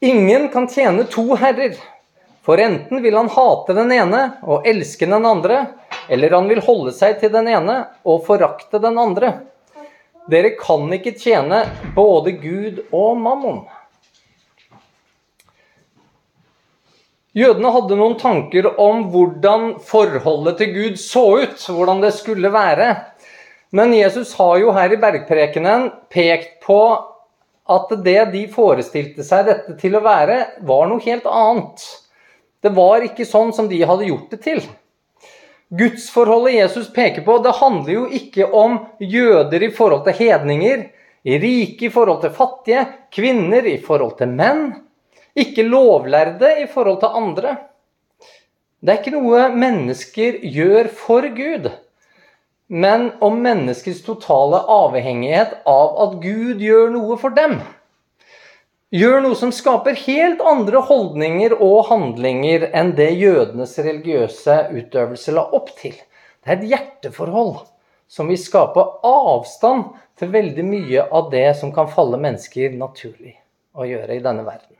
Ingen kan tjene to herrer, for enten vil han hate den ene og elske den andre, eller han vil holde seg til den ene og forakte den andre. Dere kan ikke tjene både Gud og mammon. Jødene hadde noen tanker om hvordan forholdet til Gud så ut, hvordan det skulle være. Men Jesus har jo her i bergprekenen pekt på at det de forestilte seg dette til å være, var noe helt annet. Det var ikke sånn som de hadde gjort det til. Gudsforholdet Jesus peker på, det handler jo ikke om jøder i forhold til hedninger, rike i forhold til fattige, kvinner i forhold til menn, ikke lovlærde i forhold til andre. Det er ikke noe mennesker gjør for Gud men om menneskets totale avhengighet av at Gud gjør noe for dem. Gjør noe som skaper helt andre holdninger og handlinger enn det jødenes religiøse utøvelse la opp til. Det er et hjerteforhold som vil skape avstand til veldig mye av det som kan falle mennesker naturlig å gjøre i denne verden.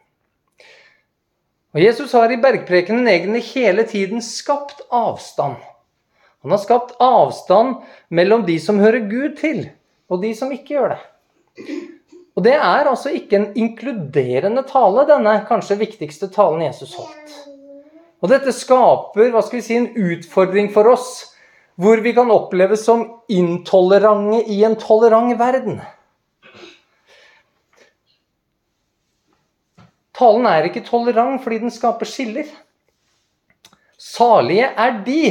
Og Jesus har i bergprekenen egentlig hele tiden skapt avstand han har skapt avstand mellom de som hører Gud til, og de som ikke gjør det. Og det er altså ikke en inkluderende tale, denne kanskje viktigste talen Jesus holdt. Og dette skaper hva skal vi si, en utfordring for oss, hvor vi kan oppleves som intolerante i en tolerant verden. Talen er ikke tolerant fordi den skaper skiller. Salige er de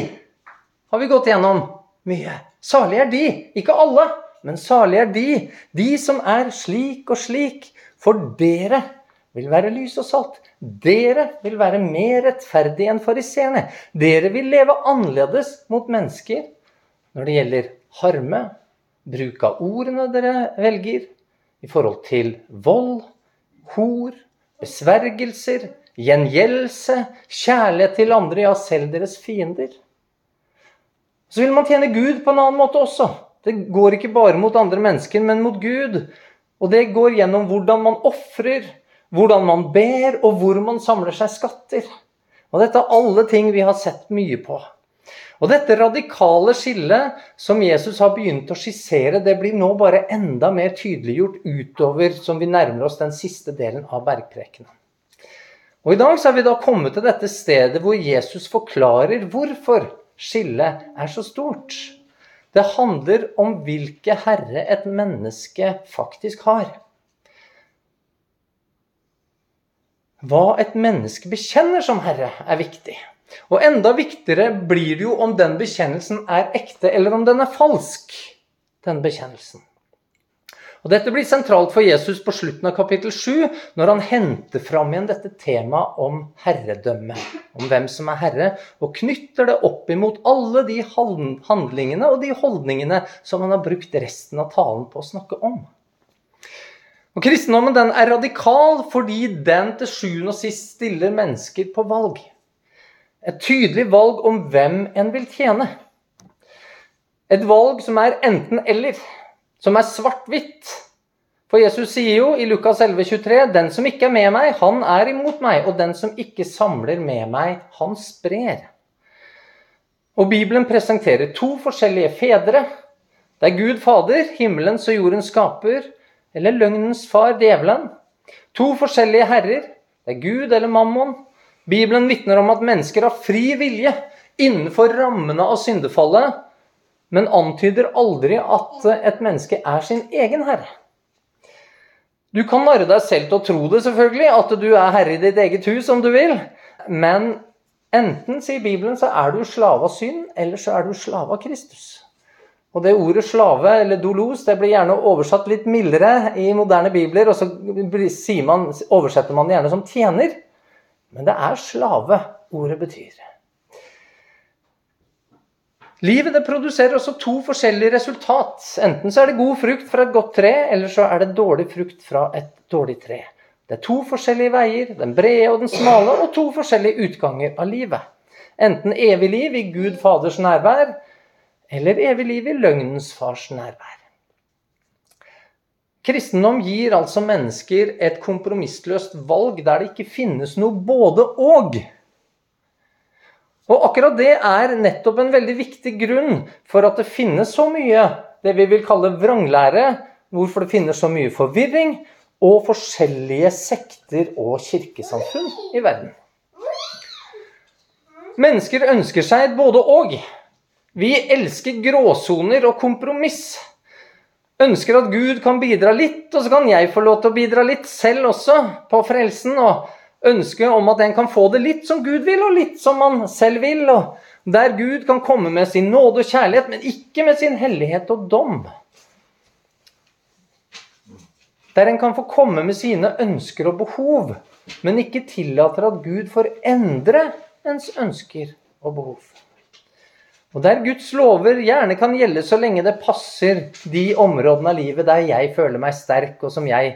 har vi gått gjennom mye. Salig er de, ikke alle, men salig er de, de som er slik og slik. For dere vil være lys og salt. Dere vil være mer rettferdige enn fariseerne. Dere vil leve annerledes mot mennesker når det gjelder harme, bruk av ordene dere velger, i forhold til vold, hor, besvergelser, gjengjeldelse, kjærlighet til andre, ja, selv deres fiender. Så vil man tjene Gud på en annen måte også. Det går ikke bare mot andre mennesker, men mot Gud. Og det går gjennom hvordan man ofrer, hvordan man ber, og hvor man samler seg skatter. Og dette er alle ting vi har sett mye på. Og dette radikale skillet som Jesus har begynt å skissere, det blir nå bare enda mer tydeliggjort utover som vi nærmer oss den siste delen av bergprekenen. Og I dag så er vi da kommet til dette stedet hvor Jesus forklarer hvorfor skillet er så stort. Det handler om hvilke herre et menneske faktisk har. Hva et menneske bekjenner som herre, er viktig. Og enda viktigere blir det jo om den bekjennelsen er ekte, eller om den er falsk. den bekjennelsen. Og Dette blir sentralt for Jesus på slutten av kapittel 7, når han henter fram igjen dette temaet om herredømme, om hvem som er herre, og knytter det opp imot alle de handlingene og de holdningene som han har brukt resten av talen på å snakke om. Og Kristendommen den er radikal fordi den til sjuende og sist stiller mennesker på valg. Et tydelig valg om hvem en vil tjene. Et valg som er enten-eller som er svart-hvitt. For Jesus sier jo i Lukas 11, 23, 'Den som ikke er med meg, han er imot meg.' 'Og den som ikke samler med meg, han sprer.' Og Bibelen presenterer to forskjellige fedre. Det er Gud Fader, himmelens og jordens skaper, eller løgnens far, djevelen. To forskjellige herrer. Det er Gud eller Mammon. Bibelen vitner om at mennesker har fri vilje innenfor rammene av syndefallet men antyder aldri at et menneske er sin egen herre. Du kan narre deg selv til å tro det, selvfølgelig, at du er herre i ditt eget hus om du vil. Men enten, sier Bibelen, så er du slave av synd, eller så er du slave av Kristus. Og det ordet slave, eller dolos, det blir gjerne oversatt litt mildere i moderne bibler, og så man, oversetter man det gjerne som tjener. Men det er slave ordet betyr. Livet det produserer også to forskjellige resultat. Enten så er det god frukt fra et godt tre, eller så er det dårlig frukt fra et dårlig tre. Det er to forskjellige veier, den brede og den smale, og to forskjellige utganger av livet. Enten evig liv i Gud Faders nærvær, eller evig liv i løgnens fars nærvær. Kristendom gir altså mennesker et kompromissløst valg der det ikke finnes noe både og. Og akkurat det er nettopp en veldig viktig grunn for at det finnes så mye det vi vil kalle vranglære, hvorfor det finnes så mye forvirring og forskjellige sekter og kirkesamfunn i verden. Mennesker ønsker seg et både-og. Vi elsker gråsoner og kompromiss. Ønsker at Gud kan bidra litt, og så kan jeg få lov til å bidra litt selv også på frelsen. og ønske om at en kan få det litt som Gud vil, og litt som man selv vil. og Der Gud kan komme med sin nåde og kjærlighet, men ikke med sin hellighet og dom. Der en kan få komme med sine ønsker og behov, men ikke tillater at Gud får endre ens ønsker og behov. Og der Guds lover gjerne kan gjelde så lenge det passer de områdene av livet der jeg føler meg sterk, og som jeg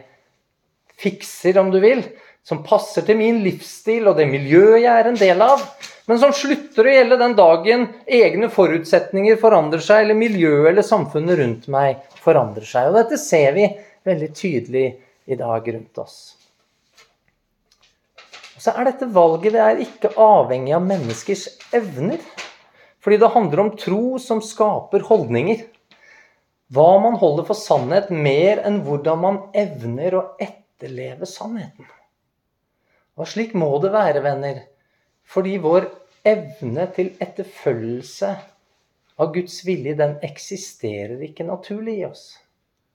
fikser, om du vil, som passer til min livsstil og det miljøet jeg er en del av, men som slutter å gjelde den dagen egne forutsetninger forandrer seg, eller miljøet eller samfunnet rundt meg forandrer seg. Og dette ser vi veldig tydelig i dag rundt oss. Og så er dette valget det er ikke avhengig av menneskers evner. Fordi det handler om tro som skaper holdninger. Hva man holder for sannhet, mer enn hvordan man evner å etterleve sannheten. Og slik må det være, venner. Fordi vår evne til etterfølgelse av Guds vilje, den eksisterer ikke naturlig i oss.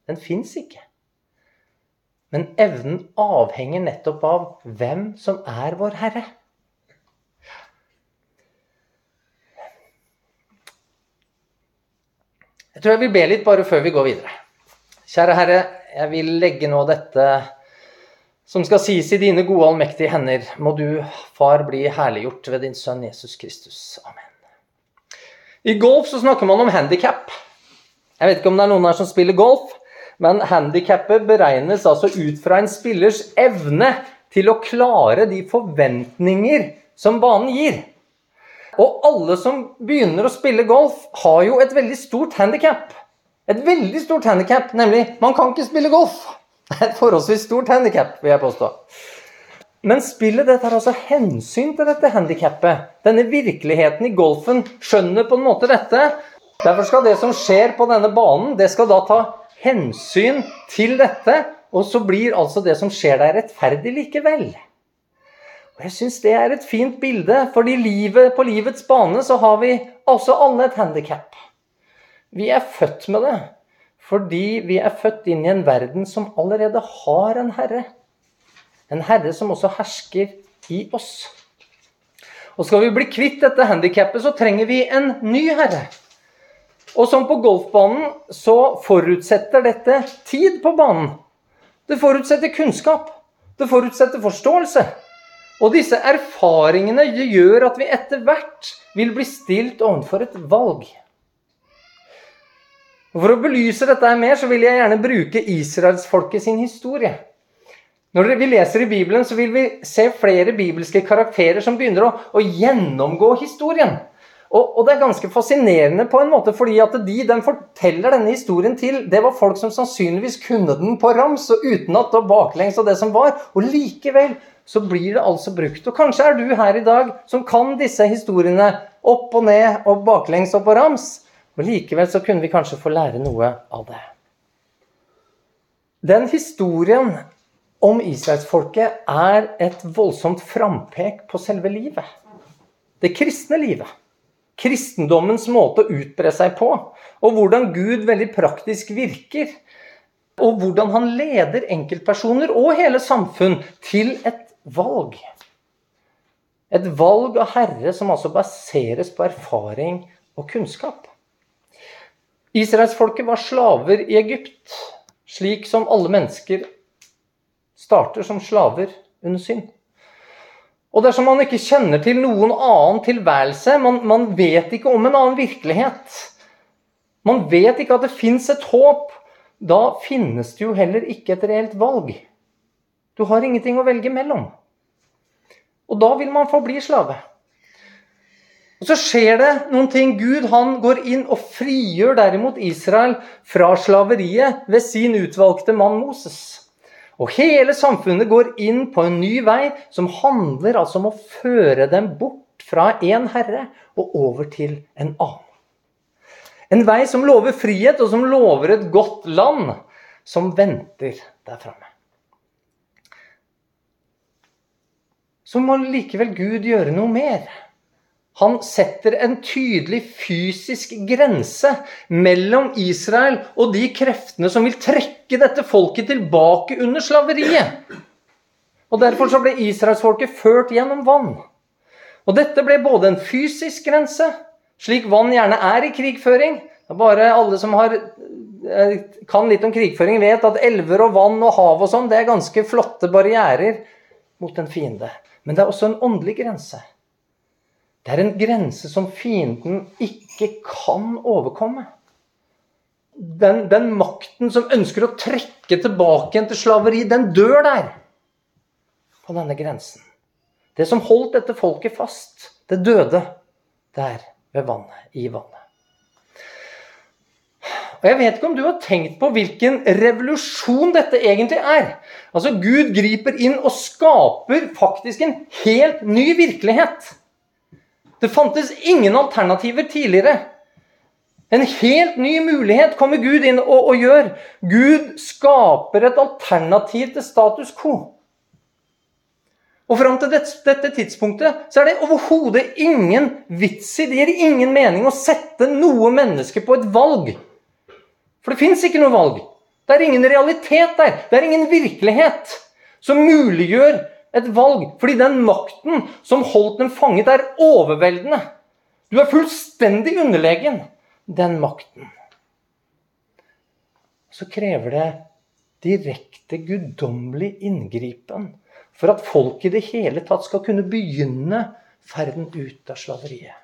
Den fins ikke. Men evnen avhenger nettopp av hvem som er vår Herre. Jeg tror jeg vil be litt bare før vi går videre. Kjære Herre, jeg vil legge nå dette som skal sies i dine gode, allmektige hender, må du, Far, bli herliggjort ved din sønn Jesus Kristus. Amen. I golf så snakker man om handikap. Jeg vet ikke om det er noen her som spiller golf, men handikappet beregnes altså ut fra en spillers evne til å klare de forventninger som banen gir. Og alle som begynner å spille golf, har jo et veldig stort handikap. Et veldig stort handikap, nemlig man kan ikke spille golf. Det er et forholdsvis stort handikap, vil jeg påstå. Men spillet det tar altså hensyn til dette handikappet. Denne virkeligheten i golfen skjønner på en måte dette. Derfor skal det som skjer på denne banen, det skal da ta hensyn til dette. Og så blir altså det som skjer der, rettferdig likevel. Og Jeg syns det er et fint bilde, fordi på livets bane så har vi altså alle et handikap. Vi er født med det. Fordi vi er født inn i en verden som allerede har en herre. En herre som også hersker i oss. Og skal vi bli kvitt dette handikappet, så trenger vi en ny herre. Og som på golfbanen så forutsetter dette tid på banen. Det forutsetter kunnskap. Det forutsetter forståelse. Og disse erfaringene gjør at vi etter hvert vil bli stilt overfor et valg. Og For å belyse dette her mer så vil jeg gjerne bruke israelsfolket sin historie. Når vi leser i Bibelen, så vil vi se flere bibelske karakterer som begynner å, å gjennomgå historien. Og, og, det er ganske fascinerende på en måte, fordi at de den forteller denne historien til, det var folk som sannsynligvis kunne den på rams og utenat og baklengs og det som var. Og likevel så blir det altså brukt. Og kanskje er du her i dag som kan disse historiene opp og ned og baklengs og på rams. Og likevel så kunne vi kanskje få lære noe av det. Den historien om israelsfolket er et voldsomt frampek på selve livet. Det kristne livet. Kristendommens måte å utbre seg på. Og hvordan Gud veldig praktisk virker. Og hvordan han leder enkeltpersoner og hele samfunn til et valg. Et valg av Herre som altså baseres på erfaring og kunnskap. Israelsfolket var slaver i Egypt, slik som alle mennesker starter som slaver under synd. Og dersom man ikke kjenner til noen annen tilværelse, man, man vet ikke om en annen virkelighet, man vet ikke at det fins et håp, da finnes det jo heller ikke et reelt valg. Du har ingenting å velge mellom. Og da vil man forbli slave. Og så skjer det noen ting. Gud han går inn og frigjør derimot Israel fra slaveriet ved sin utvalgte mann Moses. Og hele samfunnet går inn på en ny vei som handler altså om å føre dem bort fra én herre og over til en annen. En vei som lover frihet, og som lover et godt land som venter der framme. Så må likevel Gud gjøre noe mer. Han setter en tydelig fysisk grense mellom Israel og de kreftene som vil trekke dette folket tilbake under slaveriet. Og Derfor så ble israelsfolket ført gjennom vann. Og Dette ble både en fysisk grense, slik vann gjerne er i krigføring. Bare alle som har, eh, kan litt om krigføring, vet at elver og vann og hav og sånn, det er ganske flotte barrierer mot en fiende. Men det er også en åndelig grense. Det er en grense som fienden ikke kan overkomme. Den, den, makten som ønsker å trekke tilbake igjen til slaveri, den dør der. På denne grensen. Det som holdt dette folket fast, det døde der ved vannet, i vannet. Og Jeg vet ikke om du har tenkt på hvilken revolusjon dette egentlig er. Altså, Gud griper inn og skaper faktisk en helt ny virkelighet. Det fantes ingen alternativer tidligere. En helt ny mulighet kommer Gud inn og, og gjør. Gud skaper et alternativ til status quo. Og fram til dette, dette tidspunktet så er det overhodet ingen vits i, det gir ingen mening å sette noe menneske på et valg. For det fins ikke noe valg. Det er ingen realitet der. Det er ingen virkelighet som muliggjør et valg. Fordi den makten som holdt dem fanget, er overveldende. Du er fullstendig underlegen den makten. Så krever det direkte guddommelig inngripen for at folk i det hele tatt skal kunne begynne ferden ut av slaveriet.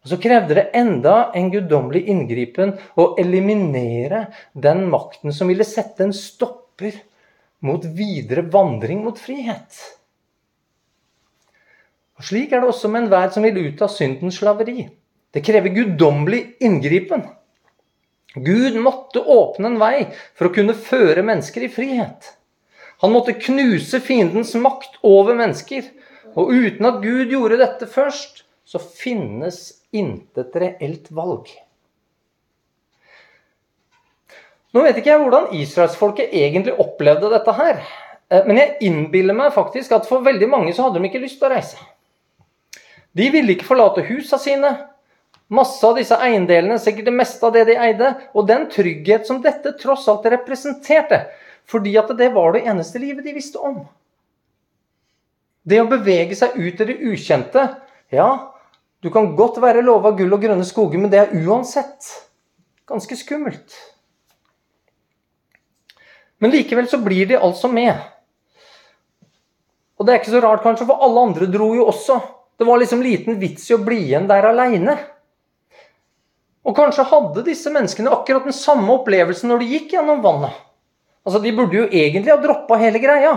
Og Så krevde det enda en guddommelig inngripen å eliminere den makten som ville sette en stopper mot videre vandring mot frihet. Og Slik er det også med enhver som vil ut av syndens slaveri. Det krever guddommelig inngripen. Gud måtte åpne en vei for å kunne føre mennesker i frihet. Han måtte knuse fiendens makt over mennesker. Og uten at Gud gjorde dette først, så finnes intet reelt valg. Nå vet ikke jeg hvordan israelsfolket egentlig opplevde dette her. Eh, men jeg innbiller meg faktisk at for veldig mange så hadde de ikke lyst til å reise. De ville ikke forlate husa sine. Masse av disse eiendelene, sikkert det meste av det de eide. Og den trygghet som dette tross alt representerte. Fordi at det var det eneste livet de visste om. Det å bevege seg ut i det ukjente Ja, du kan godt være lova gull og grønne skoger, men det er uansett ganske skummelt. Men likevel så blir de altså med. Og det er ikke så rart, kanskje, for alle andre dro jo også. Det var liksom liten vits i å bli igjen der aleine. Og kanskje hadde disse menneskene akkurat den samme opplevelsen når de gikk gjennom vannet. Altså, De burde jo egentlig ha droppa hele greia.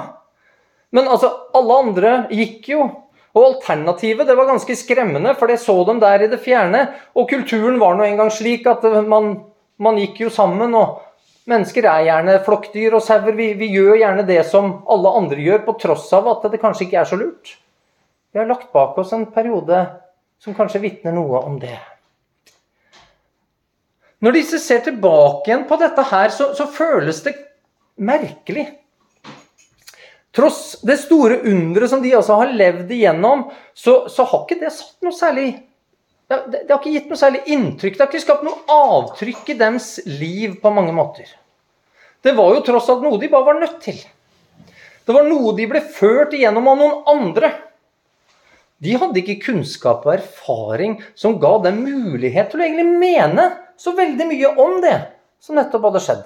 Men altså, alle andre gikk jo. Og alternativet det var ganske skremmende, for det så dem der i det fjerne. Og kulturen var nå engang slik at man, man gikk jo sammen. og Mennesker er gjerne flokkdyr og sauer. Vi, vi, gjør gjerne det som alle andre gjør, på tross av at det kanskje ikke er så lurt. Vi har lagt bak oss en periode som kanskje vitner noe om det. Når disse ser tilbake igjen på dette her, så, så føles det merkelig. Tross det store underet som de altså har levd igjennom, så, så har ikke det satt noe særlig det, det, har ikke gitt noe særlig inntrykk. Det har ikke skapt noe avtrykk i deres liv på mange måter. Det var jo tross alt noe de bare var nødt til. Det var noe de ble ført igjennom av noen andre. De hadde ikke kunnskap og erfaring som ga dem mulighet til å egentlig mene så veldig mye om det som nettopp hadde skjedd.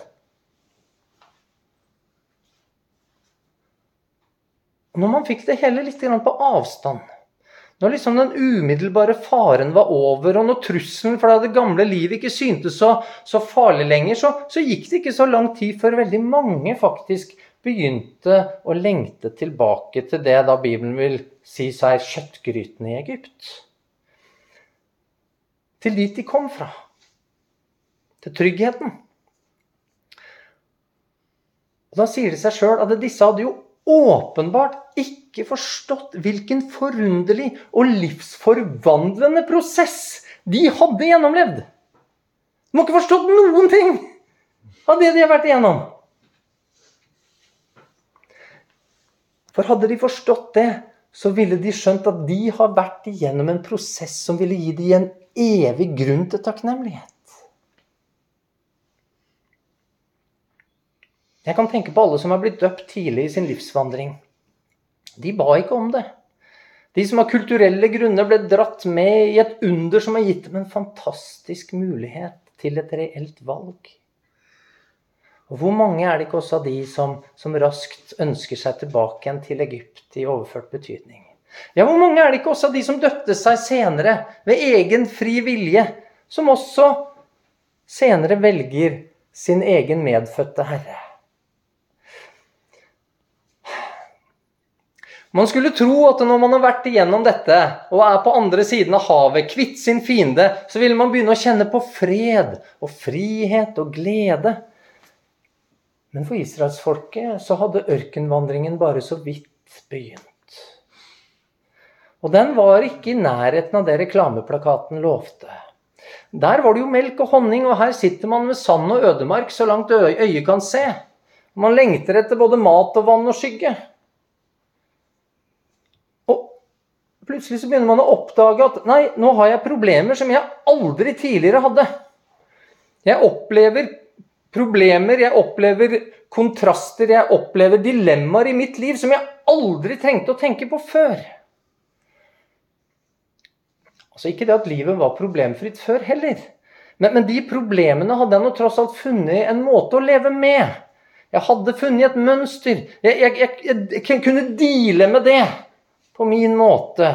når man fikk det hele litt på avstand når liksom den umiddelbare faren var over, og når trusselen for det gamle livet ikke syntes så, så farlig lenger, så, så, gikk det ikke så lang tid før veldig mange faktisk begynte å lengte tilbake til det da Bibelen vil si seg kjøttgrytene i Egypt. til dit de kom fra. Til tryggheten. Og Da sier det seg sjøl at disse hadde jo åpenbart ikke forstått hvilken forunderlig og livsforvandlende prosess de hadde gjennomlevd. De har ikke forstått noen ting av det de har vært igjennom. For hadde de forstått det, så ville de skjønt at de har vært igjennom en prosess som ville gi dem en evig grunn til takknemlighet. Jeg kan tenke på alle som har blitt døpt tidlig i sin livsvandring. De ba ikke om det. De som av kulturelle grunner ble dratt med i et under som har gitt dem en fantastisk mulighet til et reelt valg. Og hvor mange er det ikke også av de som, som raskt ønsker seg tilbake igjen til Egypt i overført betydning? Ja, hvor mange er det ikke også av de som døpte seg senere ved egen fri vilje, som også senere velger sin egen medfødte herre? Man skulle tro at når man har vært igjennom dette og er på andre siden av havet, kvitt sin fiende, så ville man begynne å kjenne på fred og frihet og glede. Men for israelsfolket så hadde ørkenvandringen bare så vidt begynt. Og den var ikke i nærheten av det reklameplakaten lovte. Der var det jo melk og honning, og her sitter man med sand og ødemark så langt øyet kan se. Man lengter etter både mat og vann og skygge. Og plutselig så begynner man å oppdage at nei, nå har jeg problemer som jeg aldri tidligere hadde. Jeg opplever problemer, jeg opplever kontraster, jeg opplever dilemmaer i mitt liv som jeg aldri trengte å tenke på før. Altså Ikke det at livet var problemfritt før heller. Men, men de problemene hadde jeg nå tross alt funnet en måte å leve med. Jeg hadde funnet et mønster. Jeg, jeg, jeg, jeg kunne deale med det på min måte.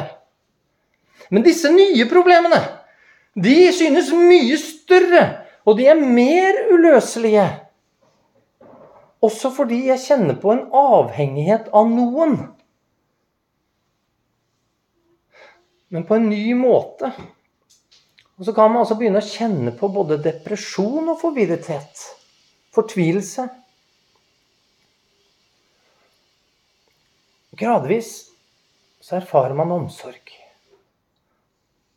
Men disse nye problemene, de synes mye større og de er mer uløselige. Også fordi jeg kjenner på en avhengighet av noen. Men på en ny måte. Og så kan man altså begynne å kjenne på både depresjon og forvirrethet. Fortvilelse. Gradvis så erfarer man omsorg.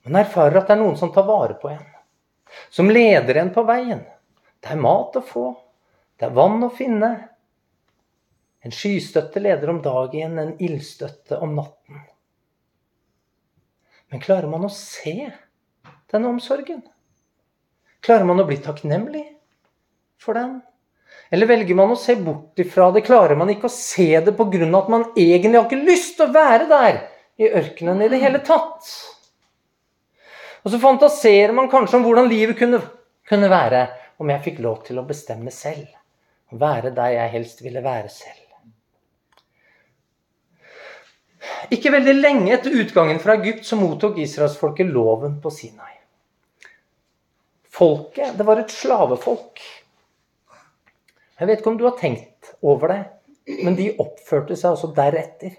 Man erfarer at det er noen som tar vare på en som leder en på veien. Det er mat å få, det er vann å finne. En skystøtte leder om dagen, en ildstøtte om natten. Men klarer man å se denne omsorgen? Klarer man å bli takknemlig for den? Eller velger man å se bort ifra det? Klarer man ikke å se det pga. at man egentlig har ikke lyst til å være der i ørkenen i det hele tatt? Og så fantaserer man kanskje om hvordan livet kunne, kunne være om jeg fikk lov til å bestemme selv. Være der jeg helst ville være selv. Ikke veldig lenge etter utgangen fra Egypt så mottok israelsfolket loven på Sinai. Folket, det var et slavefolk. Jeg vet ikke om du har tenkt over det, men de oppførte seg altså deretter.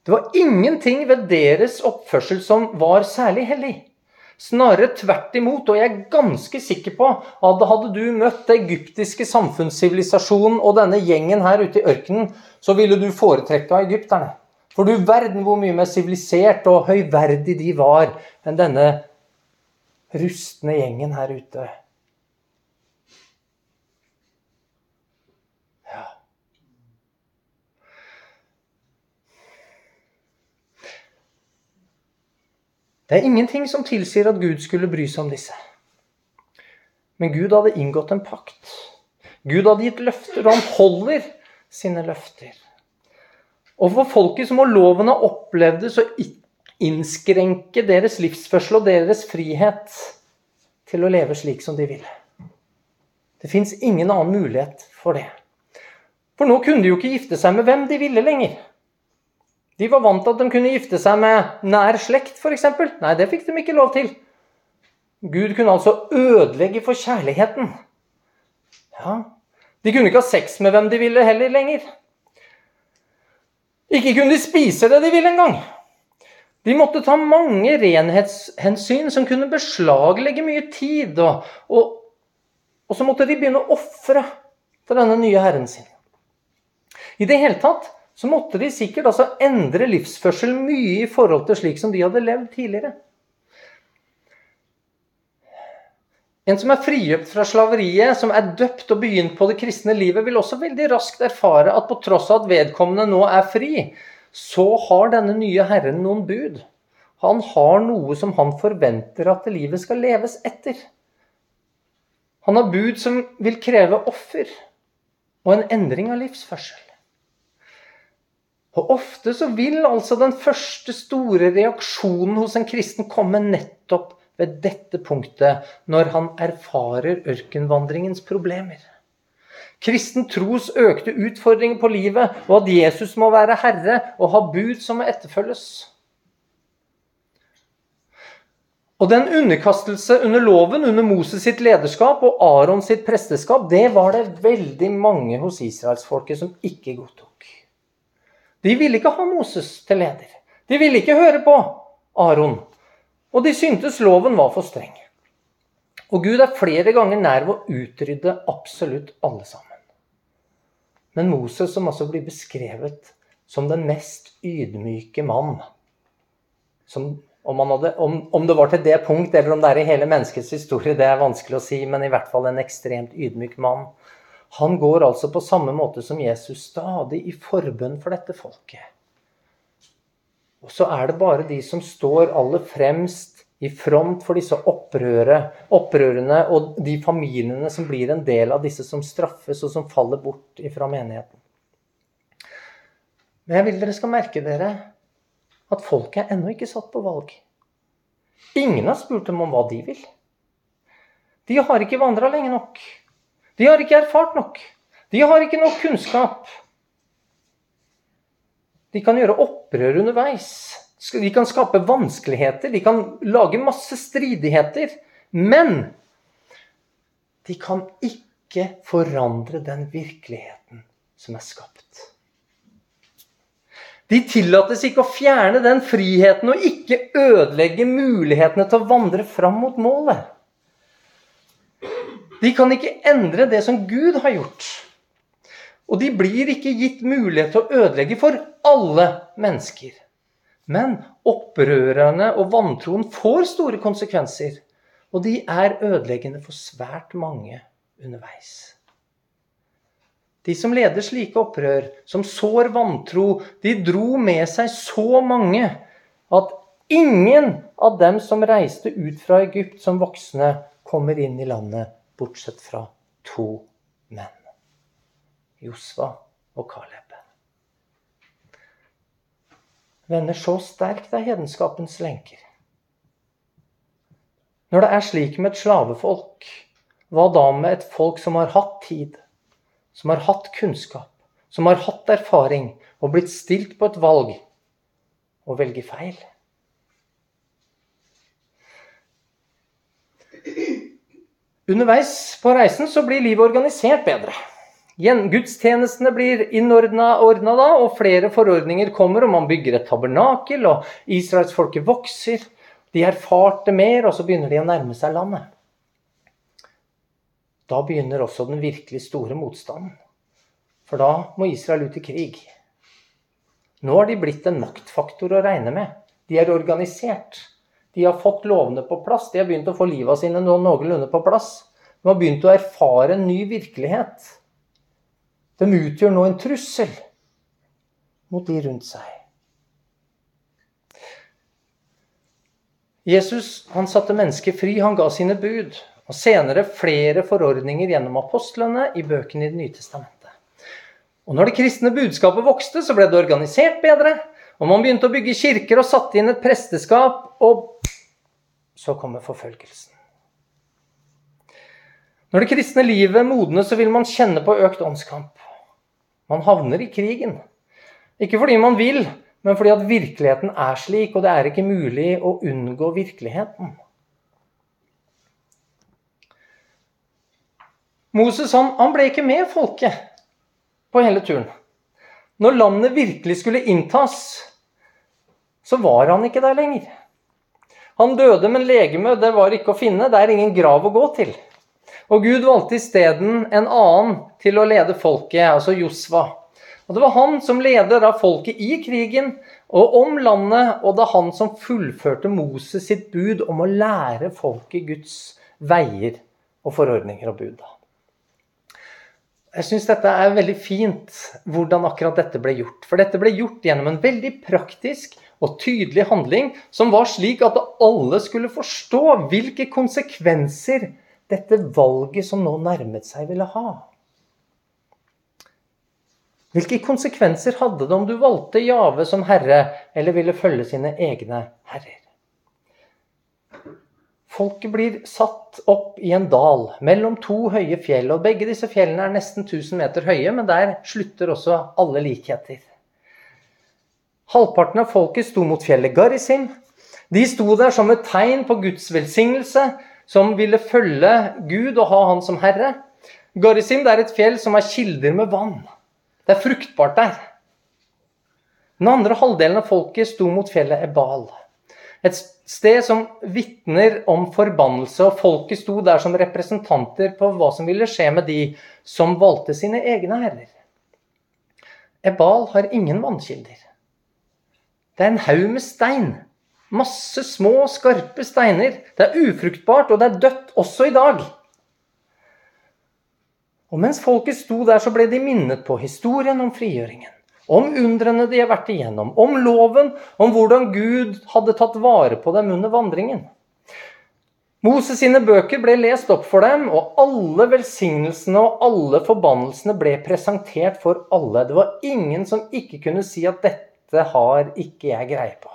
Det var ingenting ved deres oppførsel som var særlig hellig. Snarere tvert imot, og jeg er ganske sikker på at hadde du møtt det egyptiske samfunnssivilisasjonen og denne gjengen her ute i ørkenen, så ville du foretrekke egypterne. For du verden hvor mye mer sivilisert og høyverdig de var enn denne rustne gjengen her ute. Det er ingenting som tilsier at Gud skulle bry seg om disse. Men Gud hadde inngått en pakt. Gud hadde gitt løfter, og han holder sine løfter. Og for folket som må loven ha opplevd det, så innskrenke deres livsførsel og deres frihet til å leve slik som de ville. Det fins ingen annen mulighet for det. For nå kunne de jo ikke gifte seg med hvem de ville lenger. De var vant til at de kunne gifte seg med nær slekt, f.eks. Nei, det fikk de ikke lov til. Gud kunne altså ødelegge for kjærligheten. Ja, De kunne ikke ha sex med hvem de ville heller lenger. Ikke kunne de spise det de ville engang. De måtte ta mange renhetshensyn som kunne beslaglegge mye tid. Og, og, og så måtte de begynne å ofre til denne nye herren sin. I det hele tatt så måtte de sikkert altså endre livsførsel mye i forhold til slik som de hadde levd tidligere. En som er frigjøpt fra slaveriet, som er døpt og begynt på det kristne livet, vil også veldig raskt erfare at på tross av at vedkommende nå er fri, så har denne nye Herren noen bud. Han har noe som han forventer at livet skal leves etter. Han har bud som vil kreve offer og en endring av livsførsel. Og Ofte så vil altså den første store reaksjonen hos en kristen komme nettopp ved dette punktet når han erfarer ørkenvandringens problemer. Kristen tros økte utfordringer på livet, og at Jesus må være herre og ha bud som må etterfølges. Og den underkastelse under loven, under Moses sitt lederskap og Aron sitt presteskap, det var det veldig mange hos israelsfolket som ikke godtok. De ville ikke ha Moses til leder. De ville ikke høre på Aron. Og de syntes loven var for streng. Og Gud er flere ganger nær ved å utrydde absolutt alle sammen. Men Moses, som altså blir beskrevet som den mest ydmyke mann som, om, hadde, om, om, det var til det punkt, eller om det er i hele menneskets historie, det er vanskelig å si, men i hvert fall en ekstremt ydmyk mann. Han går altså på samme måte som Jesus stadig i forbønn for dette folket. Og så er det bare de som står aller fremst i front for disse opprørene og de familiene som blir en del av disse som straffes, og som faller bort fra menigheten. Men jeg vil dere skal merke dere at folket er ennå ikke satt på valg. Ingen har spurt dem om hva de vil. De har ikke vandra lenge nok. De har ikke erfart nok. De har ikke nok kunnskap. De kan gjøre opprør underveis. De kan skape vanskeligheter. De kan lage masse stridigheter. Men de kan ikke forandre den virkeligheten som er skapt. De tillates ikke å fjerne den friheten og ikke ødelegge mulighetene til å vandre fram mot målet. De kan ikke endre det som Gud har gjort. Og de blir ikke gitt mulighet til å ødelegge for alle mennesker. Men opprørerne og vantroen får store konsekvenser. Og de er ødeleggende for svært mange underveis. De som leder slike opprør, som sår vantro, de dro med seg så mange at ingen av dem som reiste ut fra Egypt som voksne, kommer inn i landet, bortsett fra to menn. Josva og Kaleb. Venner, så sterkt er hedenskapens lenker. Når det er slik med et slavefolk, hva da med et folk som har hatt tid, som har hatt kunnskap, som har hatt erfaring og blitt stilt på et valg og velger feil? Underveis på reisen så blir livet organisert bedre. Gudstjenestene blir innordna da, og flere forordninger kommer, og man bygger et tabernakel, og israelsfolket vokser. De erfarte mer, og så begynner de å nærme seg landet. Da begynner også den virkelig store motstanden. For da må Israel ut i krig. Nå har de blitt en maktfaktor å regne med. De er organisert. De har fått lovene på plass. De har begynt å få livet sine noenlunde på plass. De har begynt å erfare en ny virkelighet. De utgjør nå en trussel mot de rundt seg. Jesus han satte mennesket fri, han ga sine bud. Og senere flere forordninger gjennom apostlene i bøkene i Det nye testamentet. Og når det kristne budskapet vokste, så ble det organisert bedre. Og man begynte å bygge kirker og satte inn et presteskap. Og så kommer forfølgelsen. Når det kristne livet modnes, så vil man kjenne på økt åndskamp. Man havner i krigen. Ikke fordi man vil, men fordi at virkeligheten er slik, og det er ikke mulig å unngå virkeligheten. Moses han, han ble ikke med folket på hele turen. Når landet virkelig skulle inntas, så var han ikke der lenger. Han døde, men legemet det var ikke å finne. Det er ingen grav å gå til. Og Gud valgte isteden en annen til å lede folket, altså Josva. Og Det var han som leder av folket i krigen og om landet, og det er han som fullførte Moses sitt bud om å lære folket Guds veier og forordninger og bud. Jeg syns dette er veldig fint, hvordan akkurat dette ble gjort. For dette ble gjort gjennom en veldig praktisk og tydelig handling som var slik at alle skulle forstå hvilke konsekvenser dette valget som nå nærmet seg, ville ha. Hvilke konsekvenser hadde det om du valgte Jave som herre, eller ville følge sine egne herrer? Folket blir satt opp i en dal mellom to høye fjell. og Begge disse fjellene er nesten 1000 meter høye, men der slutter også alle likheter. Halvparten av folket sto mot fjellet Garisim. De sto der som et tegn på Guds velsignelse, som ville følge Gud og ha Han som herre. Garisim er et fjell som er kilder med vann. Det er fruktbart der. Den andre halvdelen av folket sto mot fjellet Ebal. Et sted som vitner om forbannelse, og folket sto der som representanter på hva som ville skje med de som valgte sine egne herrer. Ebal har ingen vannkilder. Det er en haug med stein. Masse små, skarpe steiner. Det er ufruktbart, og det er dødt også i dag. Og mens folket sto der, så ble de minnet på historien om frigjøringen. Om undrene de har vært igjennom. Om loven. Om hvordan Gud hadde tatt vare på dem under vandringen. Moses sine bøker ble lest opp for dem, og alle velsignelsene og alle forbannelsene ble presentert for alle. Det var ingen som ikke kunne si at dette har ikke jeg greie på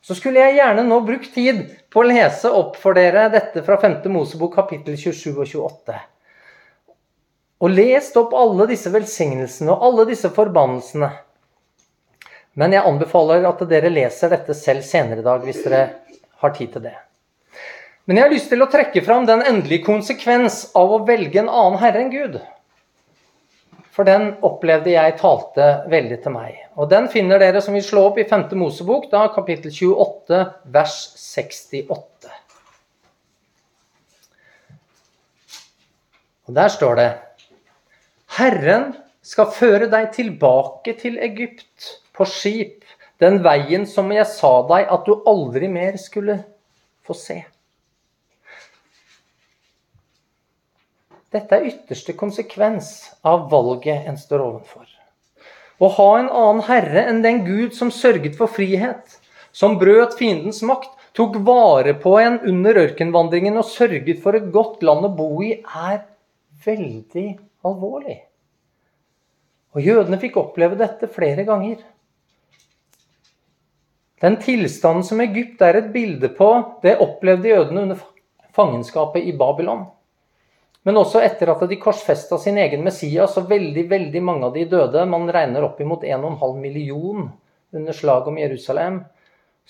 så skulle jeg gjerne nå brukt tid på å lese opp for dere dette fra 5. Mosebok kapittel 27 og 28. Og lest opp alle disse velsignelsene og alle disse forbannelsene. Men jeg anbefaler at dere leser dette selv senere i dag, hvis dere har tid til det. Men jeg har lyst til å trekke fram den endelige konsekvens av å velge en annen herre enn Gud. For den opplevde jeg talte veldig til meg. Og den finner dere som vil slå opp i 5. Mosebok, da, kapittel 28, vers 68. Og der står det Herren skal føre deg tilbake til Egypt på skip, den veien som jeg sa deg at du aldri mer skulle få se. Dette er ytterste konsekvens av valget en står ovenfor. Å ha en annen herre enn den Gud som sørget for frihet, som brøt fiendens makt, tok vare på en under ørkenvandringen og sørget for et godt land å bo i, er veldig alvorlig. Og jødene fikk oppleve dette flere ganger. Den tilstanden som Egypt er et bilde på, det opplevde jødene under fangenskapet i Babylon. Men også etter at de korsfesta sin egen Messias, og veldig veldig mange av de døde, man regner opp imot 1,5 million under slaget om Jerusalem,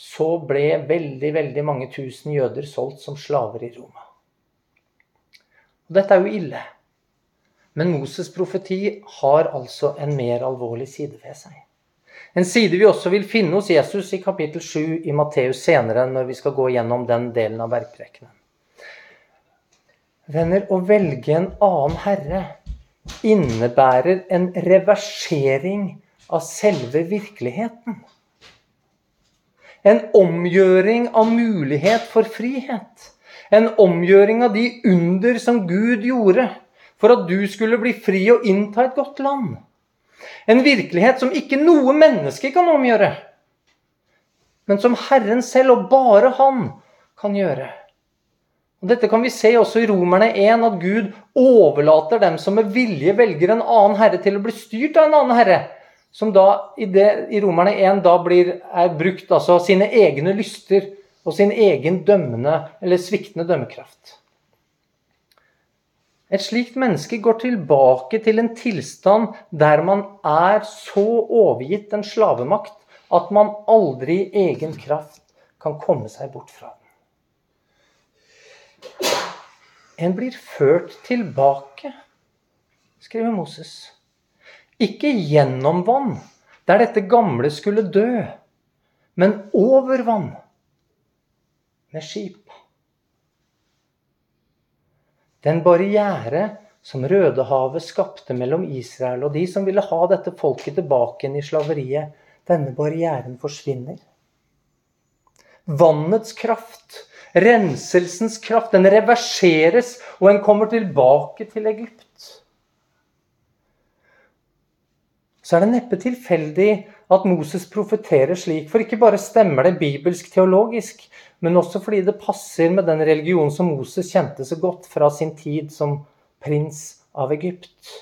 så ble veldig, veldig mange tusen jøder solgt som slaver i Roma. Og dette er jo ille. Men Moses' profeti har altså en mer alvorlig side ved seg. En side vi også vil finne hos Jesus i kapittel 7 i Matteus senere, når vi skal gå gjennom den delen av bergprekenen. Venner, å velge en annen herre innebærer en reversering av selve virkeligheten. En omgjøring av mulighet for frihet. En omgjøring av de under som Gud gjorde for at du skulle bli fri og innta et godt land. En virkelighet som ikke noe menneske kan omgjøre, men som Herren selv, og bare Han, kan gjøre. Og Dette kan vi se også i Romerne 1, at Gud overlater dem som med vilje velger en annen herre, til å bli styrt av en annen herre. Som da i, det, i Romerne 1 da blir, er brukt altså sine egne lyster og sin egen dømmende eller sviktende dømmekraft. Et slikt menneske går tilbake til en tilstand der man er så overgitt en slavemakt at man aldri i egen kraft kan komme seg bort fra den. En blir ført tilbake, skriver Moses. Ikke gjennom vann, der dette gamle skulle dø, men over vann med skip. Den barriere som Rødehavet skapte mellom Israel og de som ville ha dette folket tilbake igjen i slaveriet, denne barrieren forsvinner. Vannets kraft, renselsens kraft, den reverseres, og en kommer tilbake til Egypt. Så er det neppe tilfeldig at Moses profeterer slik, for ikke bare stemmer det bibelsk teologisk, men også fordi det passer med den religionen som Moses kjente så godt fra sin tid som prins av Egypt.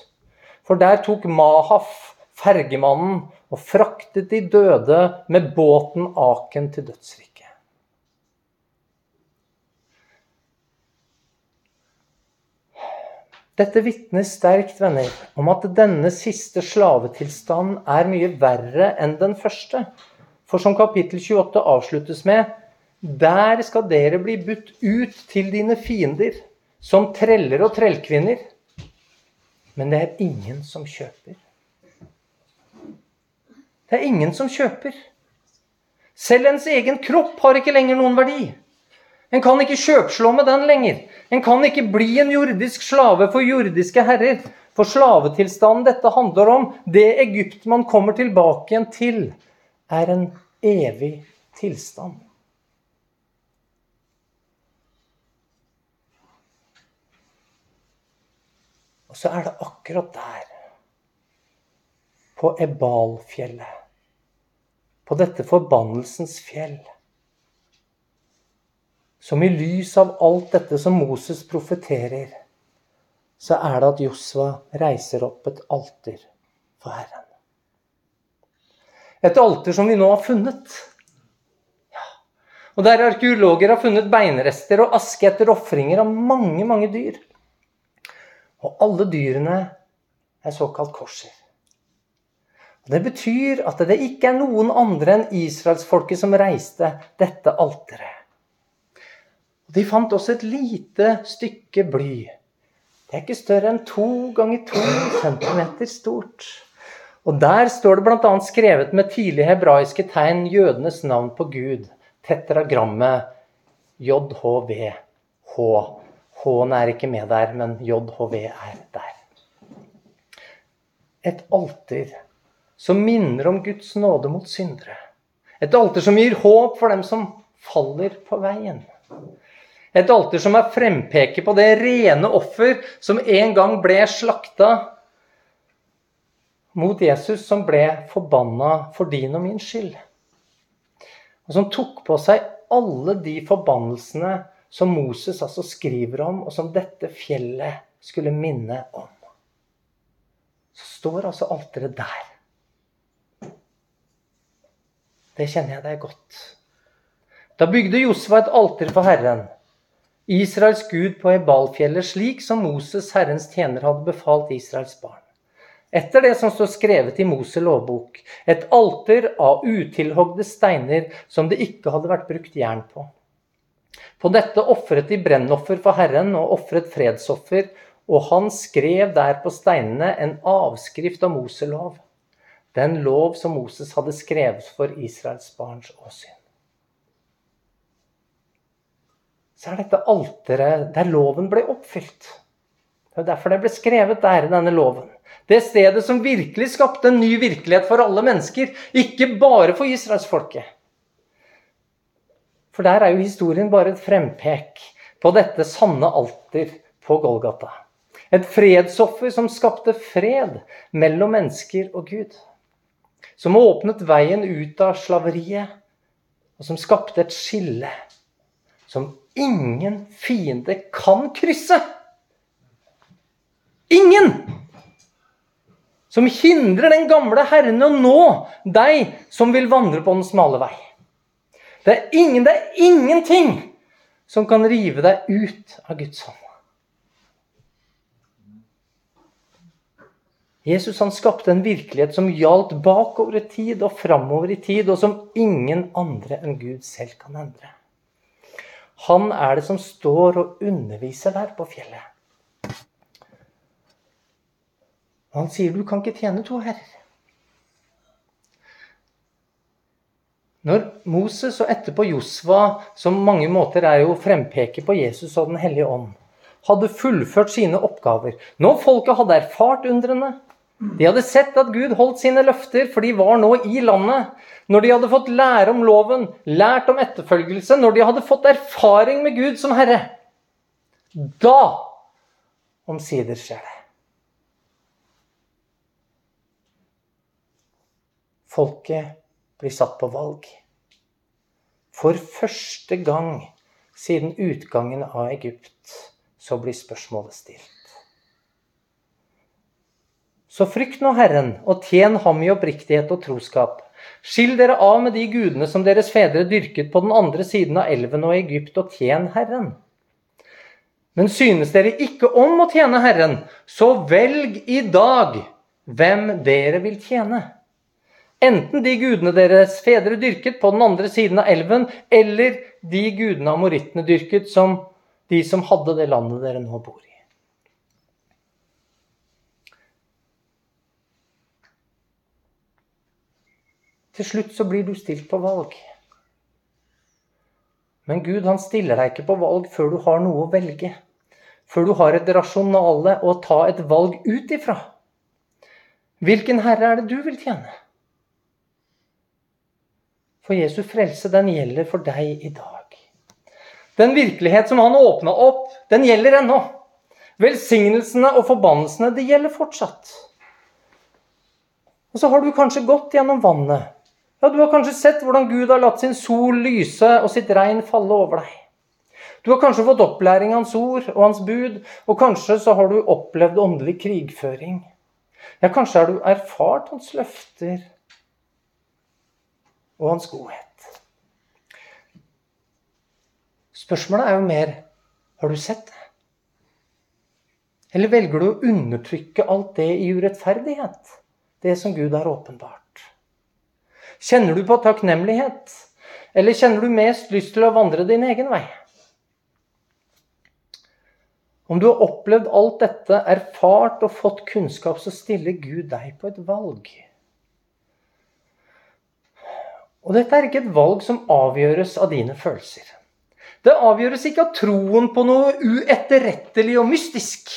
For der tok Mahaf, fergemannen, og fraktet de døde med båten Aken til dødsriket. Dette vitner sterkt, venner, om at denne siste slavetilstanden er mye verre enn den første. For som kapittel 28 avsluttes med der skal dere bli budt ut til dine fiender, som treller og trellkvinner. Men det er ingen som kjøper. Det er ingen som kjøper. Selv ens egen kropp har ikke lenger noen verdi. En kan ikke kjøpslå med den lenger. En kan ikke bli en jordisk slave for jordiske herrer. For slavetilstanden dette handler om, det Egypt man kommer tilbake igjen til, er en evig tilstand. Og så er det akkurat der, på Ebalfjellet, på dette forbannelsens fjell, som i lys av alt dette som Moses profeterer, så er det at Josva reiser opp et alter for Herren. Et alter som vi nå har funnet. Ja. Og Der arkeologer har funnet beinrester og aske etter ofringer av mange, mange dyr. Og alle dyrene er såkalt korser. Og det betyr at det ikke er noen andre enn israelsfolket som reiste dette alteret. De fant også et lite stykke bly. Det er ikke større enn to ganger to centimeter stort. Og der står det bl.a. skrevet med tidlig hebraiske tegn jødenes navn på Gud. Tetragrammet JHVH. H-en er ikke med der, men JHV er der. Et alter som minner om Guds nåde mot syndere. Et alter som gir håp for dem som faller på veien. Et alter som er frempeket på det rene offer som en gang ble slakta mot Jesus, som ble forbanna for din og min skyld. Og som tok på seg alle de forbannelsene som Moses altså skriver om, og som dette fjellet skulle minne om. Så står altså alteret der. Det kjenner jeg deg godt. Da bygde Josva et alter for Herren, Israels gud på Ebalfjellet, slik som Moses, Herrens tjener, hadde befalt Israels barn. Etter det som står skrevet i Moses' lovbok, et alter av utilhogde steiner som det ikke hadde vært brukt jern på. På dette ofret de brennoffer for Herren og ofret fredsoffer, og han skrev der på steinene en avskrift av Moselov, den lov som Moses hadde skrevet for Israels barns åsyn. Så er dette alteret der loven ble oppfylt. Det er derfor det ble skrevet der, denne loven. Det stedet som virkelig skapte en ny virkelighet for alle mennesker, ikke bare for israelsfolket. For der er jo historien bare et frempek på dette sanne alter på Golgata. Et fredsoffer som skapte fred mellom mennesker og Gud. Som åpnet veien ut av slaveriet, og som skapte et skille som ingen fiende kan krysse. Ingen! Som hindrer den gamle Herren å nå deg som vil vandre på den smale vei. Det er, ingen, det er ingenting som kan rive deg ut av Guds hånd. Jesus han skapte en virkelighet som gjaldt bakover i tid og framover i tid, og som ingen andre enn Gud selv kan endre. Han er det som står og underviser der på fjellet. Han sier du kan ikke tjene to herrer. Når Moses og etterpå Josva, som mange måter er jo frempeker på Jesus og Den hellige ånd, hadde fullført sine oppgaver Når folket hadde erfart undrene, de hadde sett at Gud holdt sine løfter, for de var nå i landet. Når de hadde fått lære om loven, lært om etterfølgelse, når de hadde fått erfaring med Gud som Herre, da omsider skjer det. Folket blir satt på valg. For første gang siden utgangen av Egypt så blir spørsmålet stilt. Så frykt nå Herren, og tjen ham i oppriktighet og troskap. Skill dere av med de gudene som deres fedre dyrket på den andre siden av elven og Egypt, og tjen Herren. Men synes dere ikke om å tjene Herren, så velg i dag hvem dere vil tjene. Enten de gudene deres fedre dyrket på den andre siden av elven, eller de gudene amorittene dyrket, som de som hadde det landet dere nå bor i. Til slutt så blir du stilt på valg. Men Gud han stiller deg ikke på valg før du har noe å velge. Før du har et rasjonale å ta et valg ut ifra. Hvilken herre er det du vil tjene? For Jesu frelse, den gjelder for deg i dag. Den virkelighet som han åpna opp, den gjelder ennå. Velsignelsene og forbannelsene, det gjelder fortsatt. Og så har du kanskje gått gjennom vannet. Ja, Du har kanskje sett hvordan Gud har latt sin sol lyse og sitt regn falle over deg. Du har kanskje fått opplæring av Hans ord og Hans bud, og kanskje så har du opplevd åndelig krigføring. Ja, kanskje har du erfart Hans løfter og hans godhet. Spørsmålet er jo mer har du sett det? Eller velger du å undertrykke alt det i urettferdighet? Det som Gud har åpenbart. Kjenner du på takknemlighet? Eller kjenner du mest lyst til å vandre din egen vei? Om du har opplevd alt dette, erfart og fått kunnskap, så stiller Gud deg på et valg. Og dette er ikke et valg som avgjøres av dine følelser. Det avgjøres ikke av troen på noe uetterrettelig og mystisk.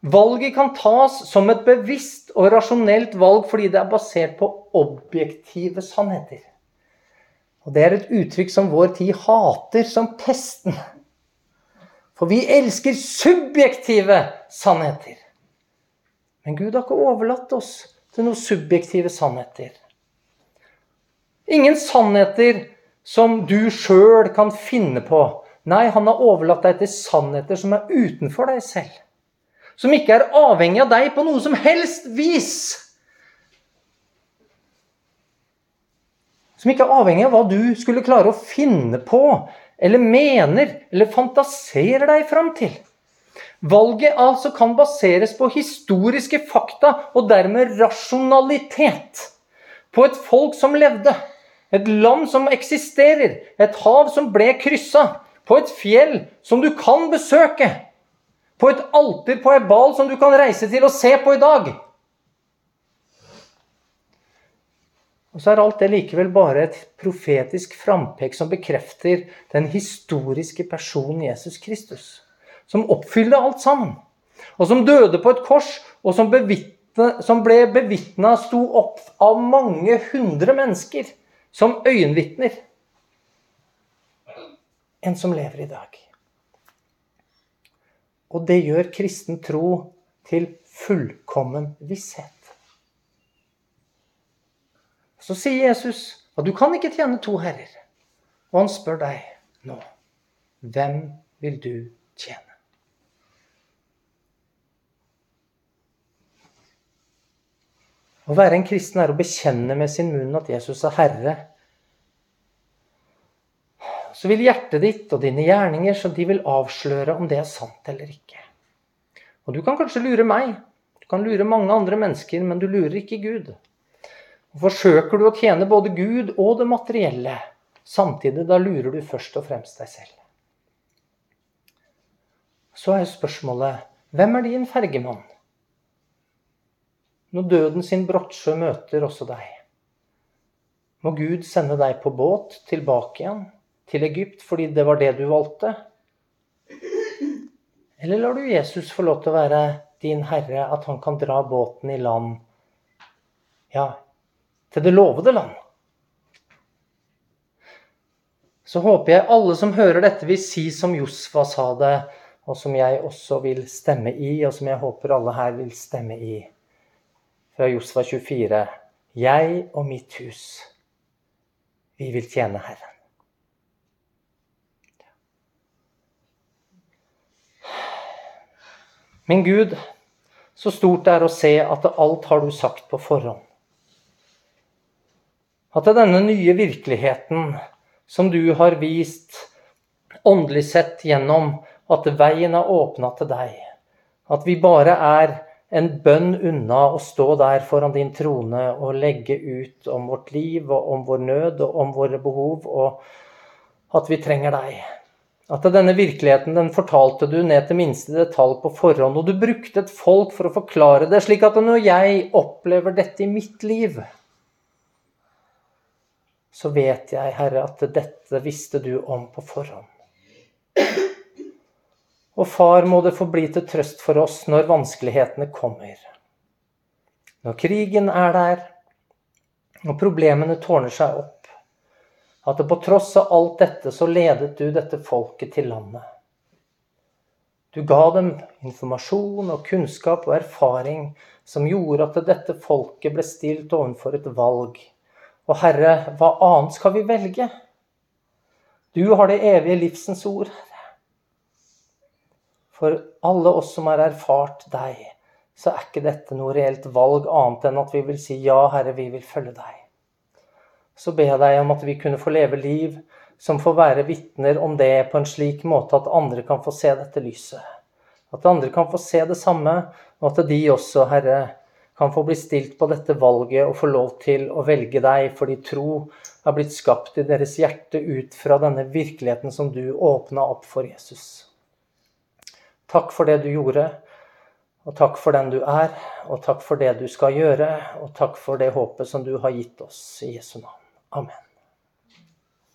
Valget kan tas som et bevisst og rasjonelt valg fordi det er basert på objektive sannheter. Og Det er et uttrykk som vår tid hater som pesten. For vi elsker subjektive sannheter. Men Gud har ikke overlatt oss til noen subjektive sannheter. Ingen sannheter som du sjøl kan finne på. Nei, han har overlatt deg til sannheter som er utenfor deg selv. Som ikke er avhengig av deg på noe som helst vis. Som ikke er avhengig av hva du skulle klare å finne på, eller mener, eller fantaserer deg fram til. Valget altså kan baseres på historiske fakta og dermed rasjonalitet. På et folk som levde et land som eksisterer. Et hav som ble kryssa. På et fjell som du kan besøke. På et alter på ei bal som du kan reise til og se på i dag. Og så er alt det likevel bare et profetisk frampek som bekrefter den historiske personen Jesus Kristus. Som oppfylte alt sammen. Og som døde på et kors, og som, som ble bevitna sto opp av mange hundre mennesker som øyenvitner En som lever i dag. Og det gjør kristen tro til fullkommen visshet. Så sier Jesus at du kan ikke tjene to herrer. Og han spør deg nå hvem vil du tjene? Å være en kristen er å bekjenne med sin munn at Jesus er Herre. Så vil hjertet ditt og dine gjerninger så de vil avsløre om det er sant eller ikke. Og Du kan kanskje lure meg, du kan lure mange andre mennesker, men du lurer ikke Gud. Og Forsøker du å tjene både Gud og det materielle samtidig, da lurer du først og fremst deg selv. Så er spørsmålet hvem er din fergemann? når døden sin brottsjø møter også deg. Må Gud sende deg på båt tilbake igjen til Egypt fordi det var det du valgte? Eller lar du Jesus få lov til å være din herre, at han kan dra båten i land, ja, til det lovede land? Så håper jeg alle som hører dette, vil si som Josfa sa det, og som jeg også vil stemme i, og som jeg håper alle her vil stemme i. Fra Josfa 24. Jeg og mitt hus, vi vil tjene Herren. Min Gud, så stort det er å se at alt har du sagt på forhånd. At denne nye virkeligheten som du har vist åndelig sett gjennom at veien er åpna til deg, at vi bare er en bønn unna å stå der foran din trone og legge ut om vårt liv og om vår nød og om våre behov, og at vi trenger deg. At denne virkeligheten den fortalte du ned til minste detalj på forhånd. Og du brukte et folk for å forklare det, slik at når jeg opplever dette i mitt liv, så vet jeg, Herre, at dette visste du om på forhånd. Og far, må det få bli til trøst for oss når vanskelighetene kommer. Når krigen er der, når problemene tårner seg opp at på tross av alt dette så ledet du dette folket til landet. Du ga dem informasjon og kunnskap og erfaring som gjorde at dette folket ble stilt overfor et valg. Og Herre, hva annet skal vi velge? Du har det evige livsens ord. For alle oss som har erfart deg, så er ikke dette noe reelt valg annet enn at vi vil si ja, Herre, vi vil følge deg så ber jeg deg om at vi kunne få leve liv som får være vitner om det på en slik måte at andre kan få se dette lyset. At andre kan få se det samme, og at de også, Herre, kan få bli stilt på dette valget og få lov til å velge deg fordi tro er blitt skapt i deres hjerte ut fra denne virkeligheten som du åpna opp for Jesus. Takk for det du gjorde, og takk for den du er, og takk for det du skal gjøre, og takk for det håpet som du har gitt oss i Jesu navn. Amen.